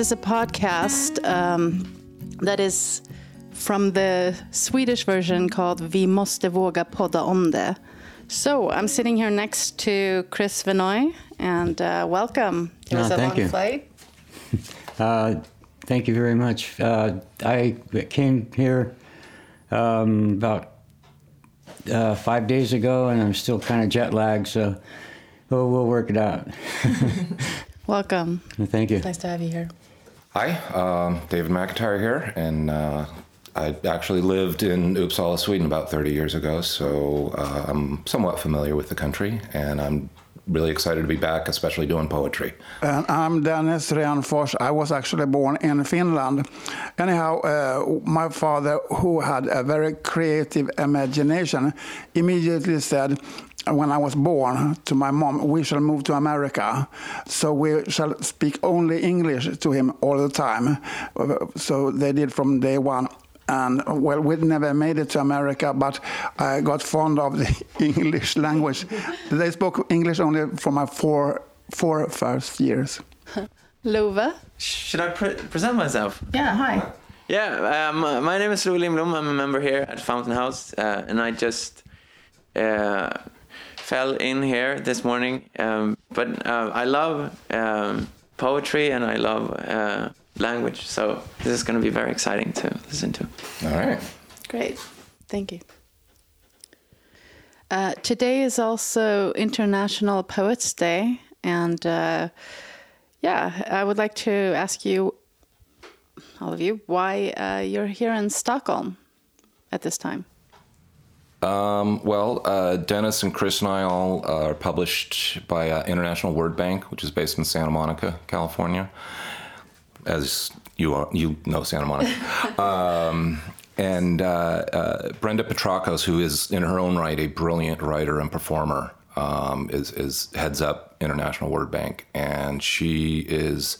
This is a podcast um, that is from the Swedish version called Vi måste våga podda om det. So I'm sitting here next to Chris Vinoy, and uh, welcome. It was Oh, a thank long you. flight. Uh, thank you very much. Uh, I came here um, about uh, five days ago, and I'm still kind of jet lagged, so we'll, we'll work it out. Welcome. thank you. Nice to have you here. Hi, um, David McIntyre here, and uh, I actually lived in Uppsala, Sweden about 30 years ago, so uh, I'm somewhat familiar with the country, and I'm really excited to be back, especially doing poetry. And I'm Dennis Renfors. I was actually born in Finland. Anyhow, uh, my father, who had a very creative imagination, immediately said, when I was born to my mom, we shall move to America. So we shall speak only English to him all the time. So they did from day one. And well, we never made it to America, but I got fond of the English language. They spoke English only for my four, four first years. Lova. Should I pre- present myself? Yeah, hi. Yeah, um, my name is Lou Lindblom. I'm a member here at Fountain House, uh, and I just uh, fell in here this morning. Um, but uh, I love um, poetry and I love uh, language, so this is going to be very exciting to listen to. All right. Great. Thank you. Uh, today is also International Poets Day. And uh, yeah, I would like to ask you, all of you, why uh, you're here in Stockholm at this time. Um, well, uh, Dennis and Chris and I all are published by uh, International Word Bank, which is based in Santa Monica, California, as you are, you know Santa Monica. um, and uh, uh, Brenda Petrakos, who is in her own right a brilliant writer and performer, um, is, is heads up International Word Bank, and she is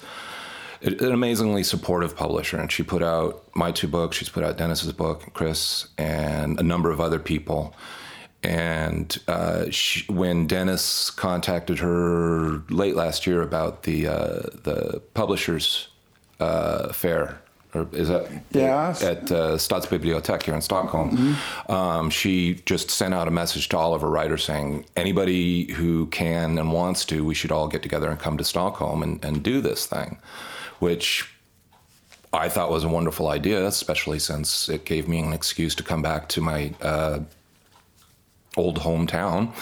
an amazingly supportive publisher, and she put out my two books. She's put out Dennis's book, Chris, and a number of other people. And uh, she, when Dennis contacted her late last year about the uh, the publishers uh, fair, or is that Yes. at uh, Stadsbibliotek here in Stockholm, um, she just sent out a message to all of her writers saying anybody who can and wants to, we should all get together and come to Stockholm and, and do this thing which I thought was a wonderful idea, especially since it gave me an excuse to come back to my uh, old hometown.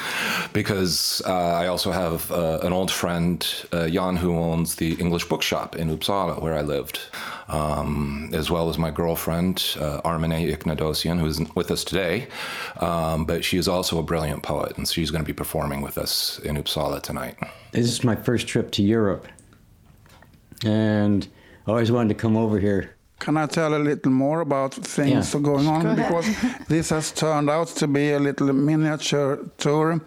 Because uh, I also have uh, an old friend, uh, Jan, who owns the English bookshop in Uppsala, where I lived, um, as well as my girlfriend, uh, Armine Iknadosian, who isn't with us today. Um, but she is also a brilliant poet, and she's going to be performing with us in Uppsala tonight. This is my first trip to Europe, and I always wanted to come over here. Can I tell a little more about things Yeah. going on? Go. Because this has turned out to be a little miniature tour.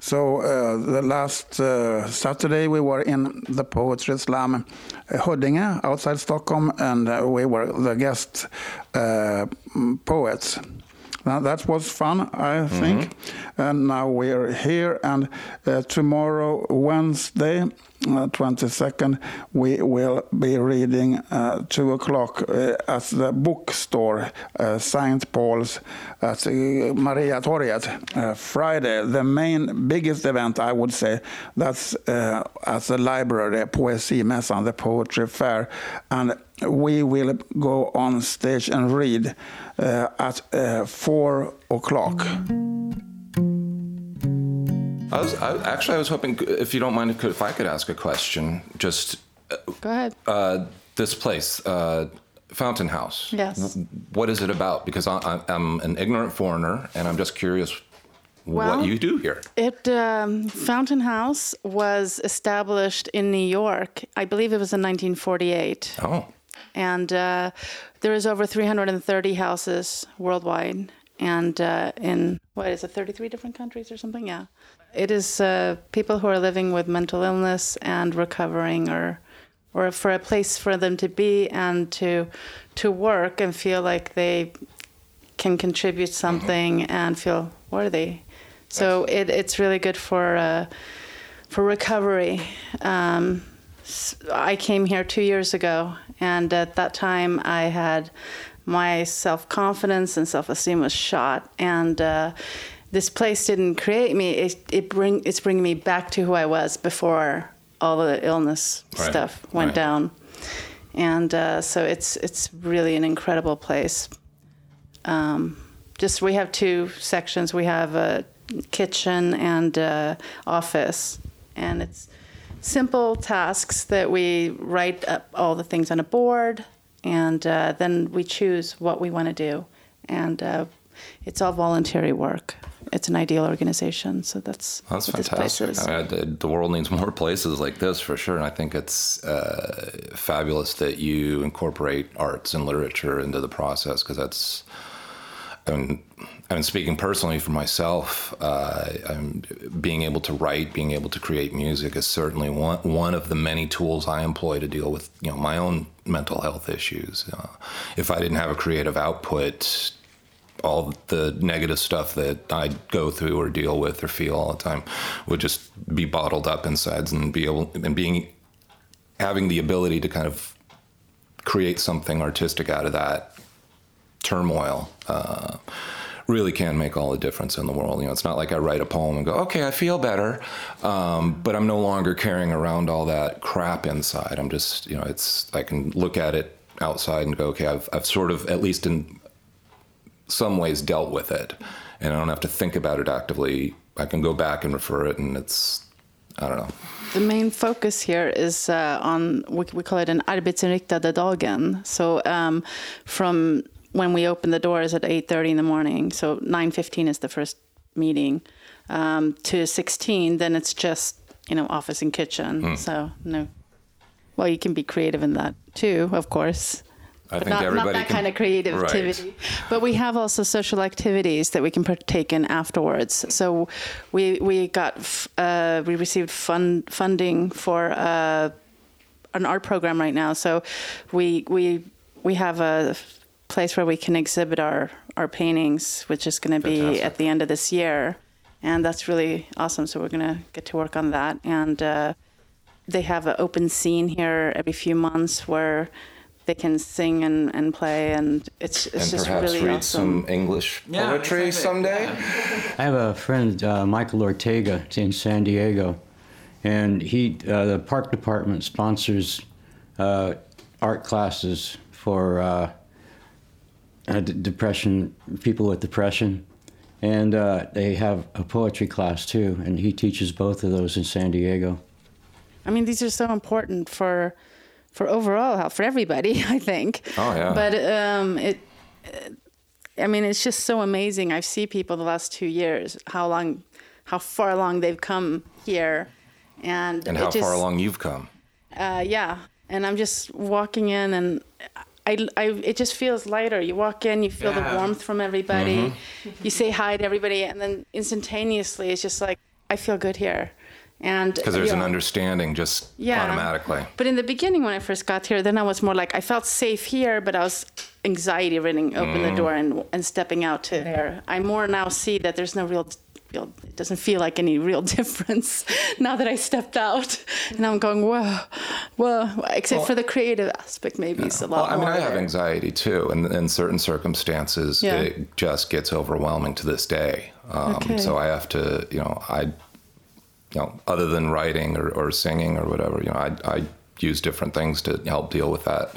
So uh, the last uh, Saturday we were in the poetry slam uh, Huddinge outside Stockholm, and uh, we were the guest uh, poets. Now, that was fun, I think. And now we're here, and uh, tomorrow, Wednesday, uh, 22nd, we will be reading uh, 2 o'clock uh, at the bookstore, uh, St. Paul's at uh, Maria Torget. Friday, the main, biggest event, I would say, that's at the library, Poesimässan, the poetry fair. And we will go on stage and read uh, at uh, 4 o'clock. I was I, actually I was hoping if you don't mind if, if I could ask a question. Just Go ahead. uh, this place, uh, Fountain House. Yes. w- What is it about? Because I, I, I'm an ignorant foreigner, and I'm just curious Well- what you do here. It um, Fountain House was established in New York. I believe it was in 1948. Oh, and uh, there is over 330 houses worldwide. And uh, in what is it 33 different countries or something? Yeah. It is uh, people who are living with mental illness and recovering or or for a place for them to be and to to work and feel like they can contribute something and feel worthy. So it, it's really good for uh, for recovery. Um, I came here two years ago, and at that time I had my self confidence and self esteem was shot, and uh, this place didn't create me. It, it bring it's bringing me back to who I was before all the illness Right, stuff went right. down, and uh, so it's it's really an incredible place. Um, just we have two sections. We have a kitchen and uh, office, and it's simple tasks that we write up all the things on a board, and uh, then we choose what we want to do, and uh, it's all voluntary work. It's an ideal organization, so that's That's what this place fantastic. I mean, the- the world needs more places like this for sure. And I think it's uh, fabulous that you incorporate arts and literature into the process because that's. I mean, I mean, speaking personally for myself, uh, being able to write, being able to create music is certainly one one of the many tools I employ to deal with you know my own mental health issues. Uh, if I didn't have a creative output, all the negative stuff that I go through or deal with or feel all the time would just be bottled up inside and be able and being having the ability to kind of create something artistic out of that turmoil uh, really can make all the difference in the world. You know, it's not like I write a poem and go, okay, I feel better, um, but I'm no longer carrying around all that crap inside. I'm just, you know, it's I can look at it outside and go, okay, I've I've sort of at least in some ways dealt with it, and I don't have to think about it actively. I can go back and refer it, and it's I don't know. The main focus here is uh, on we, we call it an arbetsinriktade dagen. So um, from when we open the doors at 8:30 in the morning, so 9:15 is the first meeting, um, to 16, then it's just you know office and kitchen. So no, well you can be creative in that too, of course. I But think not, everybody not that can, kind of creativity. Right. But we have also social activities that we can partake in afterwards. So we we got f- uh, we received fund funding for uh, an art program right now. So we we we have a place where we can exhibit our our paintings, which is going to be at the end of this year, and that's really awesome. So we're going to get to work on that and. Uh, they have an open scene here every few months where they can sing and, and play and it's it's and just perhaps really read awesome. some English Yeah, poetry exactly. someday. I have a friend, uh, Michael Ortega, in San Diego, and he, uh, the park department sponsors uh, art classes for uh, d- depression, people with depression, and uh, they have a poetry class too, and he teaches both of those in San Diego. I mean, these are so important for for overall health for everybody. I think. Oh, yeah. But um, it. I mean, it's just so amazing. I've seen people the last two years how long, how far along they've come here, and And how just, far along you've come. Uh, yeah, and I'm just walking in, and I, I, it just feels lighter. You walk in, you feel the warmth from everybody. Mm-hmm. You say hi to everybody, and then instantaneously, it's just like I feel good here. And Because there's an know, understanding just Yeah. automatically. But in the beginning, when I first got here, then I was more like I felt safe here, but I was anxiety running open Mm. the door and and stepping out to there. I more now see that there's no real. Real it doesn't feel like any real difference now that I stepped out, and I'm going whoa, whoa. Except for the creative aspect, maybe it's a Well, lot I mean. I have there. anxiety too, and in certain circumstances, Yeah. it just gets overwhelming to this day. Um, Okay. So I have to, you know, I, you know, other than writing or, or singing or whatever, you know, I, I use different things to help deal with that.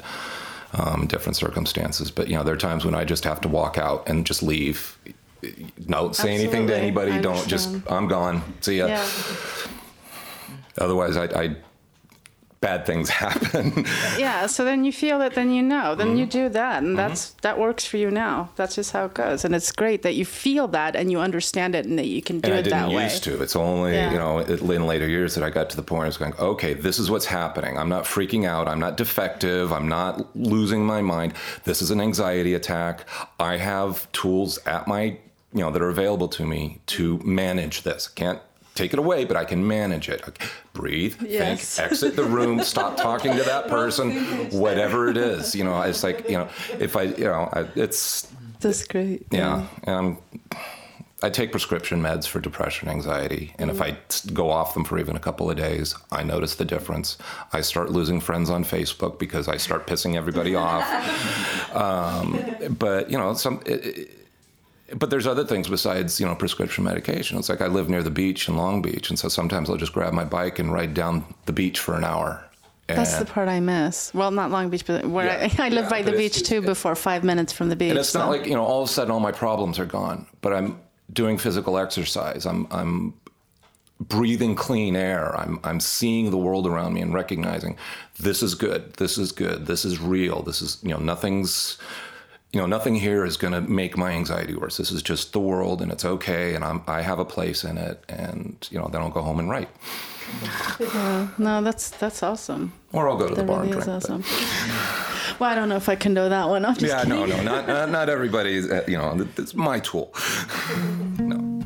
Um, different circumstances, but you know, there are times when I just have to walk out and just leave. Don't say anything to anybody. I Don't just. I'm gone. See ya. Yeah. Otherwise, I, I bad things happen. yeah. So then you feel it, then you know, then Mm-hmm. you do that, and that's that works for you now. That's just how it goes, and it's great that you feel that and you understand it, and that you can do and I it didn't that way. used to. It's only Yeah. you know in later years that I got to the point where I was going, okay, this is what's happening. I'm not freaking out. I'm not defective. I'm not losing my mind. This is an anxiety attack. I have tools at my you know that are available to me to manage this. Can't take it away, but I can manage it. Okay, breathe, Yes. think, exit the room, stop talking to that person, whatever it is. You know, it's like you know, if I you know, I, it's That's great. yeah, and I'm I take prescription meds for depression, anxiety, and if I go off them for even a couple of days, I notice the difference. I start losing friends on Facebook because I start pissing everybody off. Um, but you know, some. It, it, but there's other things besides you know prescription medication. It's like I live near the beach in Long Beach, and so sometimes I'll just grab my bike and ride down the beach for an hour. That's the part I miss. Well, not Long Beach, but where Yeah, I, I live yeah, by the beach too. Before five minutes from the beach. And it's not like you know all of a sudden all my problems are gone, but I'm doing physical exercise. I'm I'm breathing clean air. I'm I'm seeing the world around me and recognizing this is good. This is good. This is real. This is you know nothing's you know nothing here is going to make my anxiety worse. This is just the world and it's okay and I'm I have a place in it and you know then I'll go home and write Yeah, no, that's that's awesome. or I'll go to the bar really and is drink. but- awesome. Well, I don't know if I can know that one. I'm just Yeah, kidding. no, no, not not, not everybody. is, uh, You know, it's my tool. no.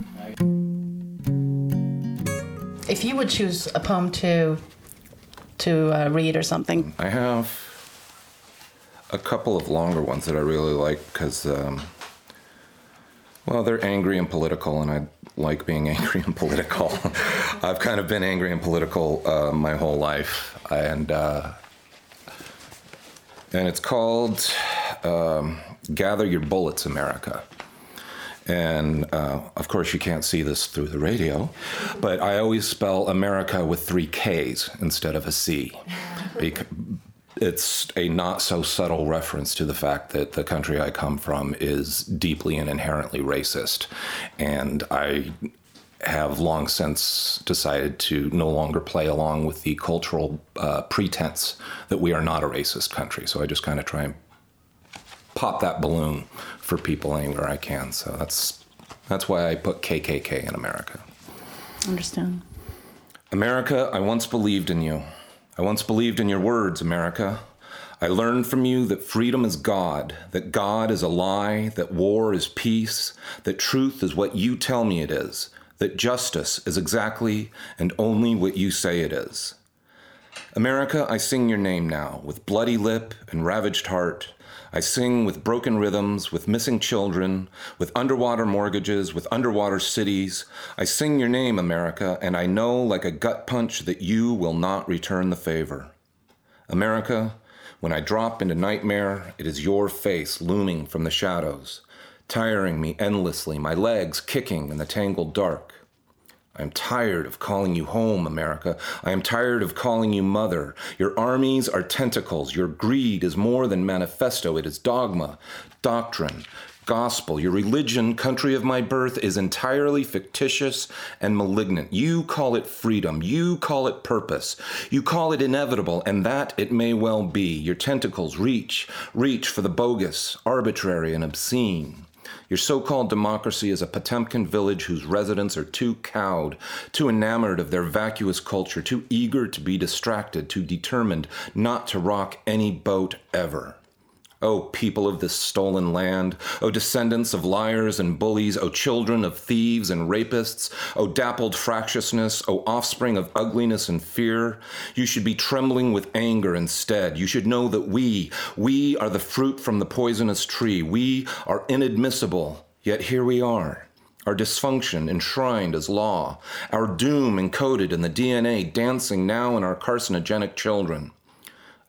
If you would choose a poem to to uh, read or something, I have a couple of longer ones that I really like because, um, well, they're angry and political, and I like being angry and political. I've kind of been angry and political uh, my whole life, and uh, and it's called um, "Gather Your Bullets, America." And uh, of course, you can't see this through the radio, but I always spell America with three K's instead of a C. it's a not so subtle reference to the fact that the country I come from is deeply and inherently racist. And I have long since decided to no longer play along with the cultural uh, pretense that we are not a racist country. So I just kind of try and pop that balloon for people anywhere I can. So that's that's why I put KKK in America. understand. America, I once believed in you. I once believed in your words, America. I learned from you that freedom is God, that God is a lie, that war is peace, that truth is what you tell me it is, that justice is exactly and only what you say it is. America, I sing your name now, with bloody lip and ravaged heart. I sing with broken rhythms, with missing children, with underwater mortgages, with underwater cities. I sing your name, America, and I know like a gut punch that you will not return the favor. America, when I drop into nightmare, it is your face looming from the shadows, tiring me endlessly, my legs kicking in the tangled dark. I am tired of calling you home, America. I am tired of calling you mother. Your armies are tentacles. Your greed is more than manifesto, it is dogma, doctrine, gospel. Your religion, country of my birth, is entirely fictitious and malignant. You call it freedom. You call it purpose. You call it inevitable, and that it may well be. Your tentacles reach, reach for the bogus, arbitrary, and obscene. Your so called democracy is a Potemkin village whose residents are too cowed, too enamored of their vacuous culture, too eager to be distracted, too determined not to rock any boat ever. O people of this stolen land, O descendants of liars and bullies, O children of thieves and rapists, O dappled fractiousness, O offspring of ugliness and fear, you should be trembling with anger instead. You should know that we, we are the fruit from the poisonous tree. We are inadmissible, yet here we are. Our dysfunction enshrined as law, our doom encoded in the DNA dancing now in our carcinogenic children.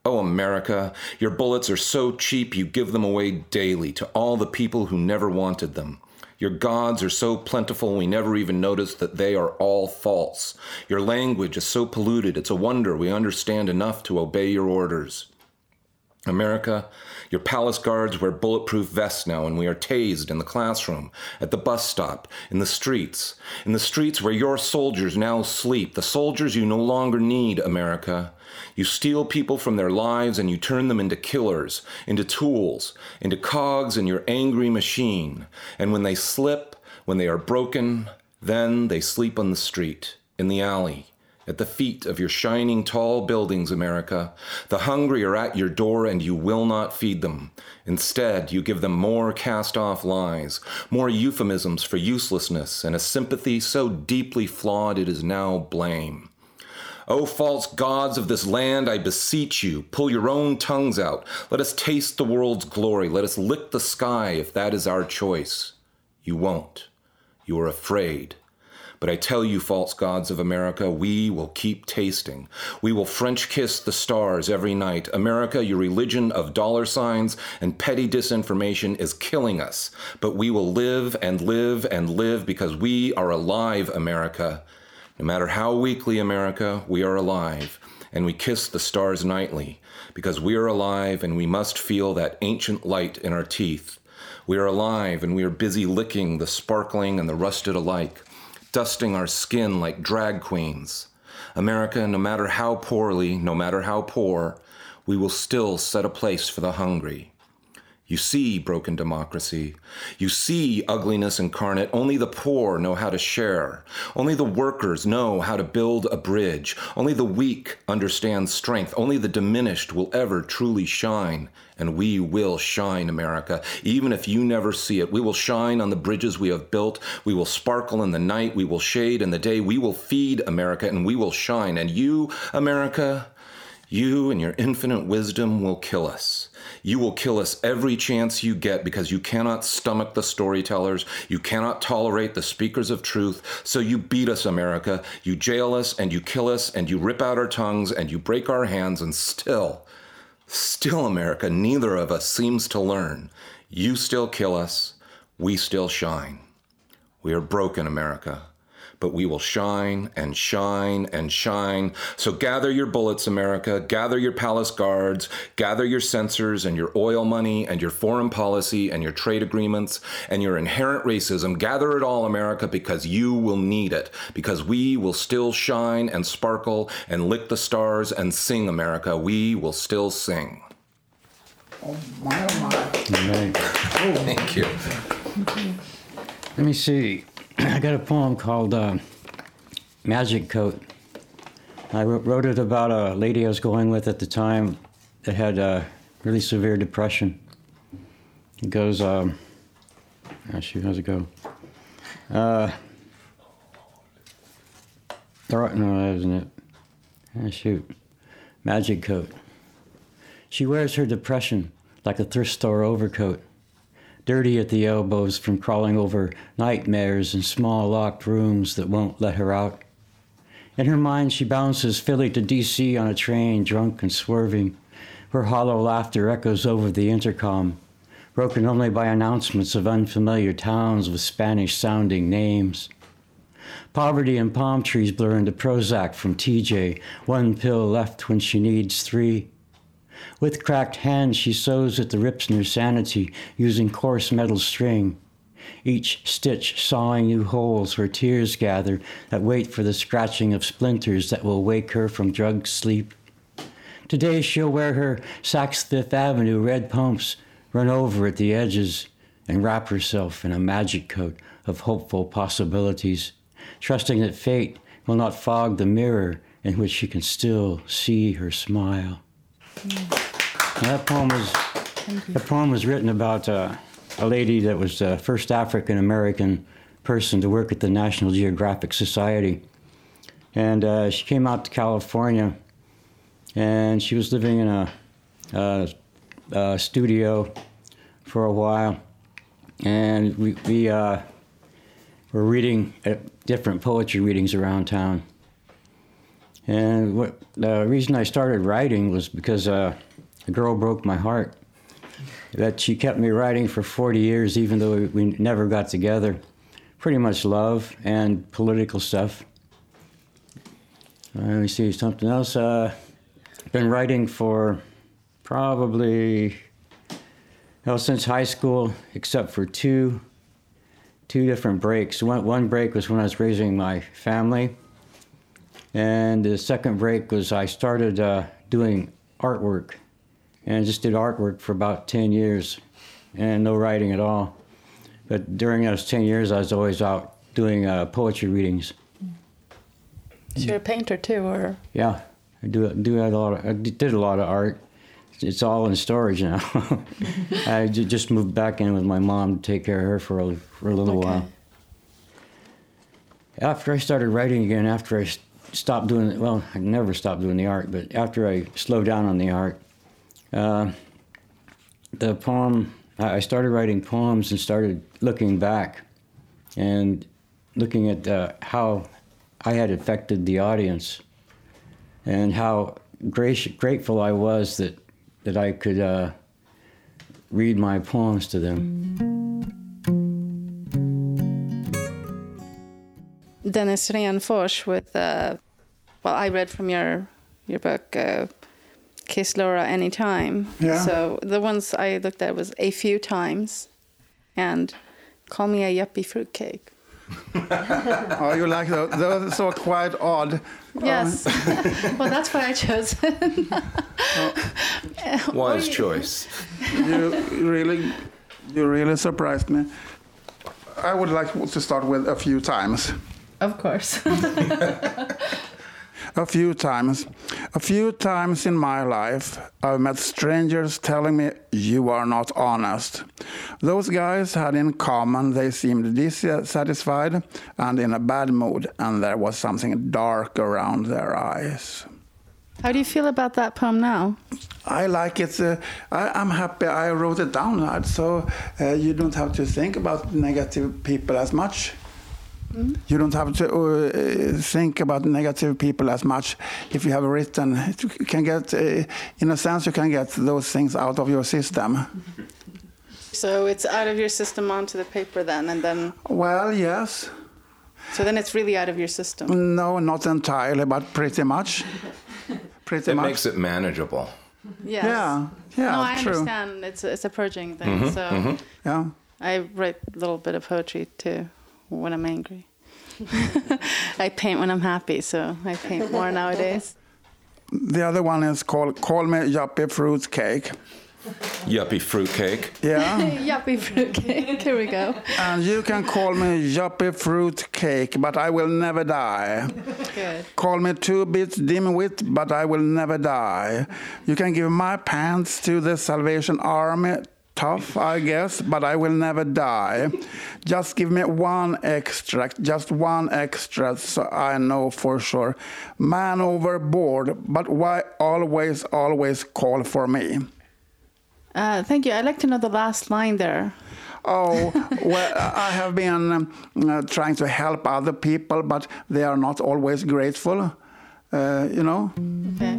Oh, America, your bullets are so cheap you give them away daily to all the people who never wanted them. Your gods are so plentiful we never even notice that they are all false. Your language is so polluted it's a wonder we understand enough to obey your orders. America, your palace guards wear bulletproof vests now, and we are tased in the classroom, at the bus stop, in the streets, in the streets where your soldiers now sleep, the soldiers you no longer need, America. You steal people from their lives and you turn them into killers, into tools, into cogs in your angry machine. And when they slip, when they are broken, then they sleep on the street, in the alley, at the feet of your shining tall buildings, America. The hungry are at your door and you will not feed them. Instead, you give them more cast off lies, more euphemisms for uselessness, and a sympathy so deeply flawed it is now blame. O false gods of this land, I beseech you, pull your own tongues out. Let us taste the world's glory. Let us lick the sky if that is our choice. You won't. You are afraid. But I tell you, false gods of America, we will keep tasting. We will French kiss the stars every night. America, your religion of dollar signs and petty disinformation is killing us. But we will live and live and live because we are alive, America. No matter how weakly, America, we are alive. And we kiss the stars nightly because we are alive and we must feel that ancient light in our teeth. We are alive and we are busy licking the sparkling and the rusted alike dusting our skin like drag queens. America, no matter how poorly, no matter how poor, we will still set a place for the hungry. You see broken democracy. You see ugliness incarnate. Only the poor know how to share. Only the workers know how to build a bridge. Only the weak understand strength. Only the diminished will ever truly shine. And we will shine, America. Even if you never see it, we will shine on the bridges we have built. We will sparkle in the night. We will shade in the day. We will feed America and we will shine. And you, America, you and your infinite wisdom will kill us. You will kill us every chance you get because you cannot stomach the storytellers. You cannot tolerate the speakers of truth. So you beat us, America. You jail us and you kill us and you rip out our tongues and you break our hands and still, still, America, neither of us seems to learn. You still kill us. We still shine. We are broken, America but we will shine and shine and shine. So gather your bullets, America. Gather your palace guards. Gather your censors and your oil money and your foreign policy and your trade agreements and your inherent racism. Gather it all, America, because you will need it. Because we will still shine and sparkle and lick the stars and sing, America. We will still sing. Oh my, oh my. Thank you. Let me see. I got a poem called uh, Magic Coat. I wrote it about a lady I was going with at the time that had really severe depression. It goes, um, oh shoot, how's it go? Uh, no, that isn't it. Ah, shoot. Magic Coat. She wears her depression like a thrift store overcoat dirty at the elbows from crawling over nightmares in small locked rooms that won't let her out. In her mind, she bounces Philly to D.C. on a train, drunk and swerving. Her hollow laughter echoes over the intercom, broken only by announcements of unfamiliar towns with Spanish sounding names. Poverty and palm trees blur into Prozac from TJ, one pill left when she needs three. With cracked hands, she sews at the rips in her sanity using coarse metal string. Each stitch sawing new holes where tears gather that wait for the scratching of splinters that will wake her from drug sleep. Today she'll wear her Saks Fifth Avenue red pumps, run over at the edges, and wrap herself in a magic coat of hopeful possibilities, trusting that fate will not fog the mirror in which she can still see her smile. That poem was the poem was written about uh, a lady that was the first African American person to work at the National Geographic Society, and uh, she came out to California, and she was living in a, a, a studio for a while, and we, we uh, were reading different poetry readings around town. And what, the reason I started writing was because uh, a girl broke my heart. That she kept me writing for 40 years, even though we, never got together. Pretty much love and political stuff. Uh, let me see something else. Uh, been writing for probably well since high school, except for two two different breaks. One, one break was when I was raising my family and the second break was I started uh, doing artwork and just did artwork for about 10 years and no writing at all. But during those 10 years, I was always out doing uh, poetry readings. So you're a painter too, or? Yeah, I do do a lot. Of, I did a lot of art. It's all in storage now. I just moved back in with my mom to take care of her for a, for a little okay. while. After I started writing again, after I stopped doing well i never stopped doing the art but after i slowed down on the art uh, the poem i started writing poems and started looking back and looking at uh, how I had affected the audience and how grat- grateful I was that, that I could uh, read my poems to them. Dennis Renfors with, uh, well, I read from your your book, uh, Kiss Laura Anytime. Yeah. So the ones I looked at was A Few Times and Call Me a Yuppie Fruitcake. Oh, you like those? Those are quite odd. Yes. well, that's what I chose. Wise choice. you really, you really surprised me. I would like to start with a few times. Of course. A few times. A few times in my life, I've met strangers telling me, You are not honest. Those guys had in common they seemed dissatisfied and in a bad mood, and there was something dark around their eyes. How do you feel about that poem now? I like it. Uh, I, I'm happy I wrote it down, lad, so uh, you don't have to think about negative people as much. You don't have to uh, think about negative people as much if you have written. You can get, uh, in a sense, you can get those things out of your system. So it's out of your system onto the paper then, and then Well, yes. so then it's really out of your system. No, not entirely, but pretty much. Pretty It much. makes it manageable. Yes. Yeah, yeah, no, I true. understand. It's a, it's a purging thing. so Yeah. I write a little bit of poetry too when I'm angry. I paint when I'm happy, so I paint more nowadays. The other one is called Call Me Yuppie Fruit Cake. Yuppie fruitcake. Yeah. Yuppie fruitcake. Here we go. And you can call me Yuppie Fruit Cake, but I will never die. Good. Call me two bits dimwit, but I will never die. You can give my pants to the Salvation Army. Tough, I guess, but I will never die. Just give me one extract, just one extra, so I know for sure. Man overboard, but why always, always call for me? Uh, thank you. I'd like to know the last line there. Oh, well, I have been um, uh, trying to help other people, but they are not always grateful. Uh, you know? Okay.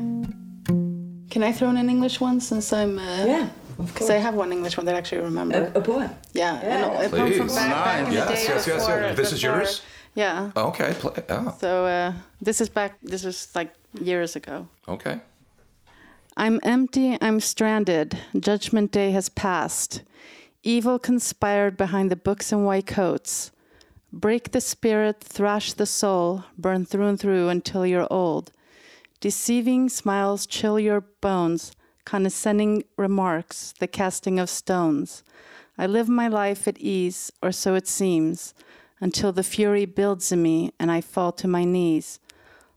Can I throw in an English one since I'm? Uh, Yeah, of Because course. I have one English one that I actually remember. A, a poem. yeah, and a- a from Please. back, back in the Nice. day Yes, yes, yes, yes. This is yours? Yeah. Okay. Play, oh, So uh, this is back. This was like years ago. okay. I'm empty, I'm stranded. Judgment day has passed. Evil conspired behind the books and white coats. Break the spirit, thrash the soul, burn through and through until you're old. Deceiving smiles chill your bones, condescending remarks, the casting of stones. I live my life at ease, or so it seems, until the fury builds in me and I fall to my knees.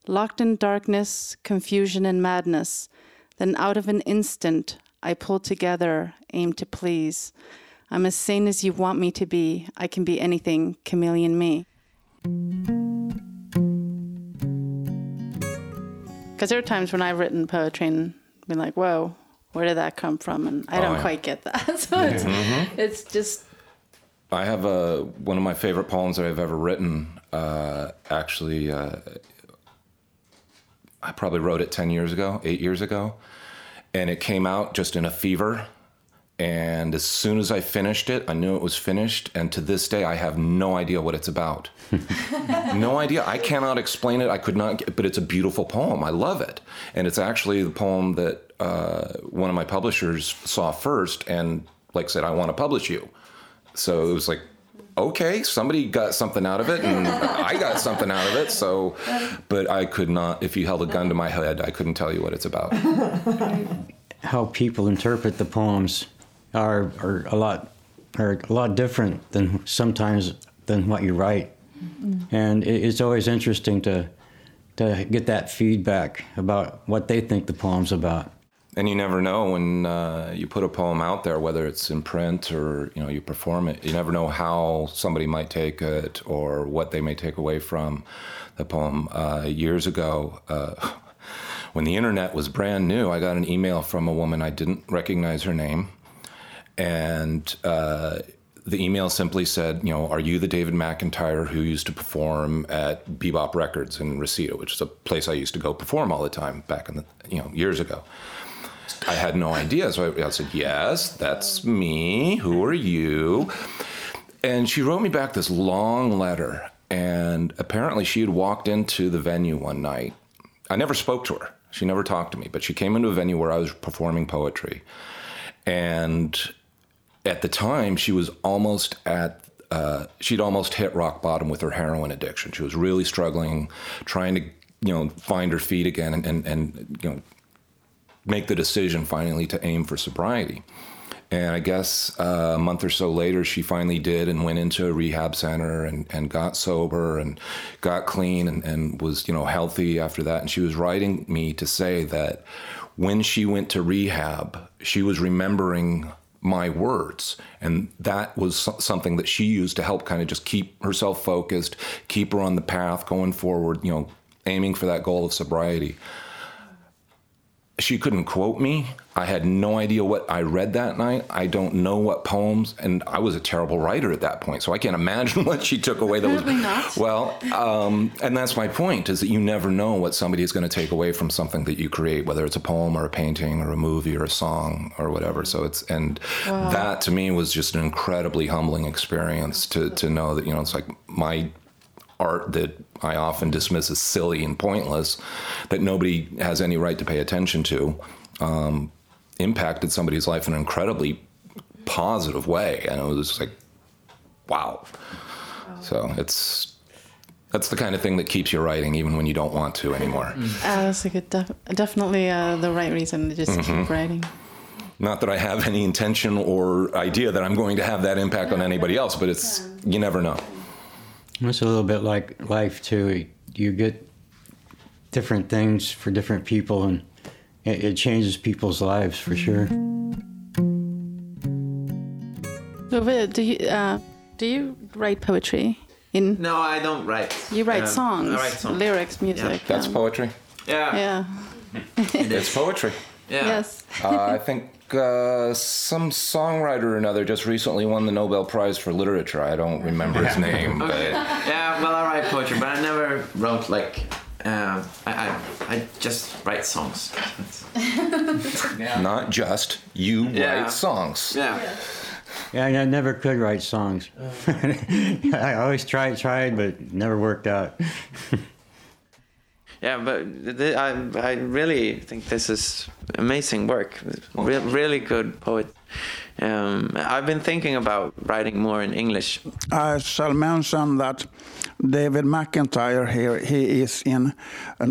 Locked in darkness, confusion, and madness, then out of an instant, I pull together, aim to please. I'm as sane as you want me to be. I can be anything, chameleon me. Because there are times when I've written poetry and been like, whoa, where did that come from? And I Oh, don't yeah. quite get that. so it's, it's just, I have a one of my favorite poems that I've ever written. Uh, actually, uh, I probably wrote it ten years ago, eight years ago, and it came out just in a fever. And as soon as I finished it, I knew it was finished. And to this day, I have no idea what it's about. no idea. I cannot explain it. I could not. Get, but it's a beautiful poem. I love it, and it's actually the poem that uh, one of my publishers saw first, and like said, "I want to publish you." So it was like, okay, somebody got something out of it, and I got something out of it. So, but I could not. If you held a gun to my head, I couldn't tell you what it's about. How people interpret the poems are, are a lot are a lot different than sometimes than what you write, and it, it's always interesting to to get that feedback about what they think the poem's about. And you never know when uh, you put a poem out there, whether it's in print or you know you perform it. You never know how somebody might take it or what they may take away from the poem. Uh, years ago, uh, when the internet was brand new, I got an email from a woman I didn't recognize her name, and uh, the email simply said, you know, are you the David McIntyre who used to perform at Bebop Records in Reseda, which is a place I used to go perform all the time back in the, you know, years ago. I had no idea. So I, I said, yes, that's me. Who are you? And she wrote me back this long letter. And apparently she had walked into the venue one night. I never spoke to her. She never talked to me, but she came into a venue where I was performing poetry. And at the time, she was almost at uh, she'd almost hit rock bottom with her heroin addiction. She was really struggling, trying to you know find her feet again and and, and you know make the decision finally to aim for sobriety. And I guess uh, a month or so later, she finally did and went into a rehab center and, and got sober and got clean and, and was, you know, healthy after that. And she was writing me to say that when she went to rehab, she was remembering my words. And that was something that she used to help kind of just keep herself focused, keep her on the path going forward, you know, aiming for that goal of sobriety she couldn't quote me. I had no idea what I read that night. I don't know what poems, and I was a terrible writer at that point, so I can't imagine what she took away. That was not. well, um, and that's my point: is that you never know what somebody is going to take away from something that you create, whether it's a poem or a painting or a movie or a song or whatever. So it's and wow. that to me was just an incredibly humbling experience to to know that you know it's like my art that I often dismiss as silly and pointless, that nobody has any right to pay attention to, um, impacted somebody's life in an incredibly positive way. And it was like, wow. So it's that's the kind of thing that keeps you writing even when you don't want to anymore. Uh, that's like a def- definitely uh, the right reason to just mm-hmm. keep writing. Not that I have any intention or idea that I'm going to have that impact on anybody else, but it's you never know. It's a little bit like life too. You get different things for different people, and it, it changes people's lives for sure. Do you uh, do you write poetry? In no, I don't write. You write um, songs, I write songs, lyrics, music. Yeah. That's um, poetry. Yeah. Yeah. it's poetry. Yeah. Yes. uh, I think uh, some songwriter or another just recently won the Nobel Prize for Literature. I don't remember his name. okay. But... Yeah, well, I write poetry, but I never wrote like. Uh, I, I, I just write songs. yeah. Not just you yeah. write songs. Yeah. Yeah, I never could write songs. I always tried, tried, but never worked out. Yeah, but th- I, I really think this is amazing work. Re- really good poet. Um, I've been thinking about writing more in English. I shall mention that David McIntyre here, he is in uh,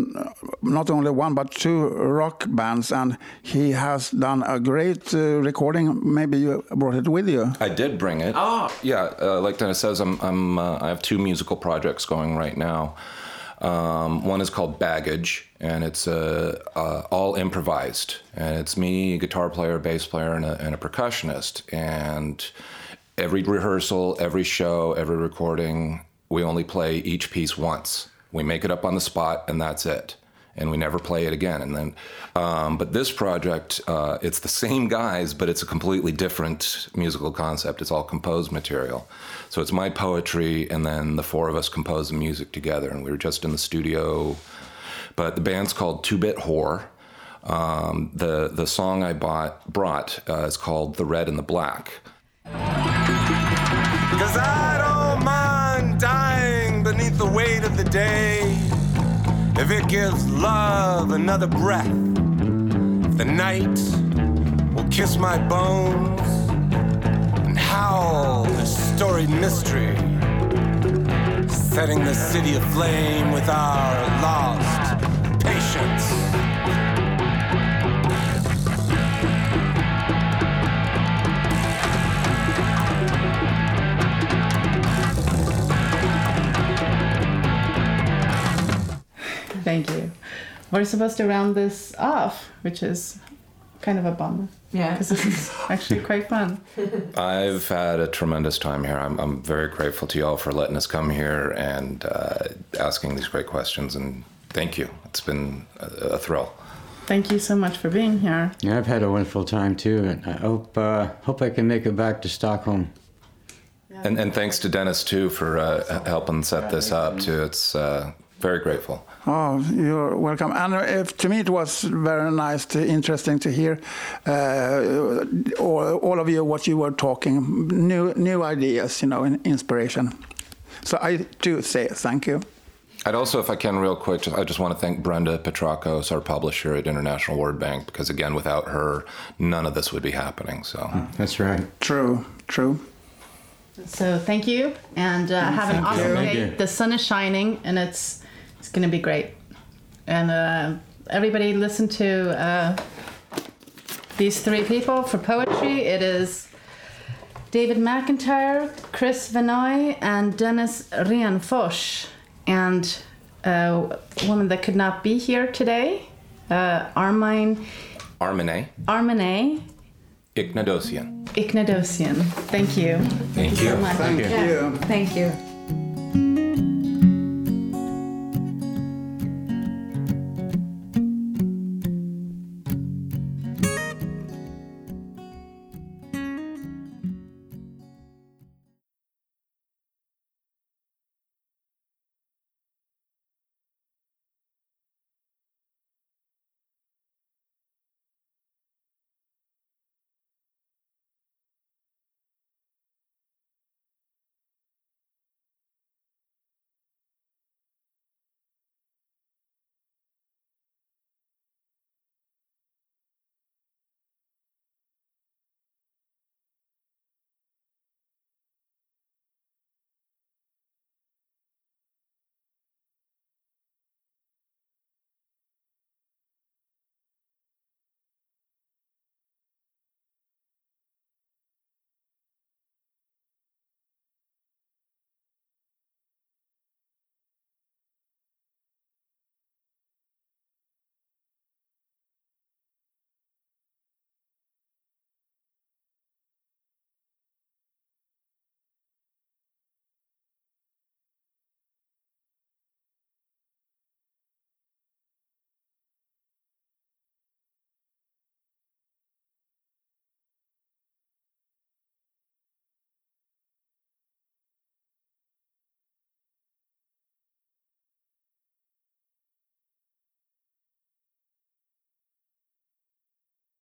not only one but two rock bands, and he has done a great uh, recording. Maybe you brought it with you. I did bring it. Oh, yeah. Uh, like Dennis says, I'm, I'm uh, I have two musical projects going right now. Um, one is called Baggage, and it's uh, uh, all improvised. And it's me, a guitar player, bass player, and a, and a, percussionist. And every rehearsal, every show, every recording, we only play each piece once. We make it up on the spot, and that's it and we never play it again. And then, um, but this project, uh, it's the same guys, but it's a completely different musical concept. It's all composed material. So it's my poetry, and then the four of us compose the music together. And we were just in the studio, but the band's called Two Bit Whore. Um, the the song I bought brought uh, is called The Red and the Black. Cause I don't mind dying beneath the weight of the day it gives love another breath, the night will kiss my bones and howl a storied mystery, setting the city aflame with our lost patience. Thank you. We're supposed to round this off, which is kind of a bummer. Yeah. Because this is actually quite fun. I've had a tremendous time here. I'm, I'm very grateful to y'all for letting us come here and uh, asking these great questions. And thank you. It's been a, a, thrill. Thank you so much for being here. Yeah, I've had a wonderful time too. And I hope, uh, hope I can make it back to Stockholm And, and thanks to Dennis too for uh, helping set this up too. It's uh, very grateful. Oh, you're welcome. And if, to me, it was very nice, to, interesting to hear uh, all, all of you what you were talking, new new ideas, you know, inspiration. So I do say thank you. I'd also, if I can, real quick, I just want to thank Brenda Petrakos, our publisher at International Word Bank, because again, without her, none of this would be happening. So That's right. True, true. So thank you, and uh, have an awesome day. The sun is shining, and it's it's going to be great. And uh, everybody, listen to uh, these three people for poetry. It is David McIntyre, Chris Vanoy, and Dennis Rianfors, and uh, a woman that could not be here today, uh, Armine Armine Armine Ignadosian. Ignadosian. Thank you. Thank so you. much. Thank Yeah. you. Thank you.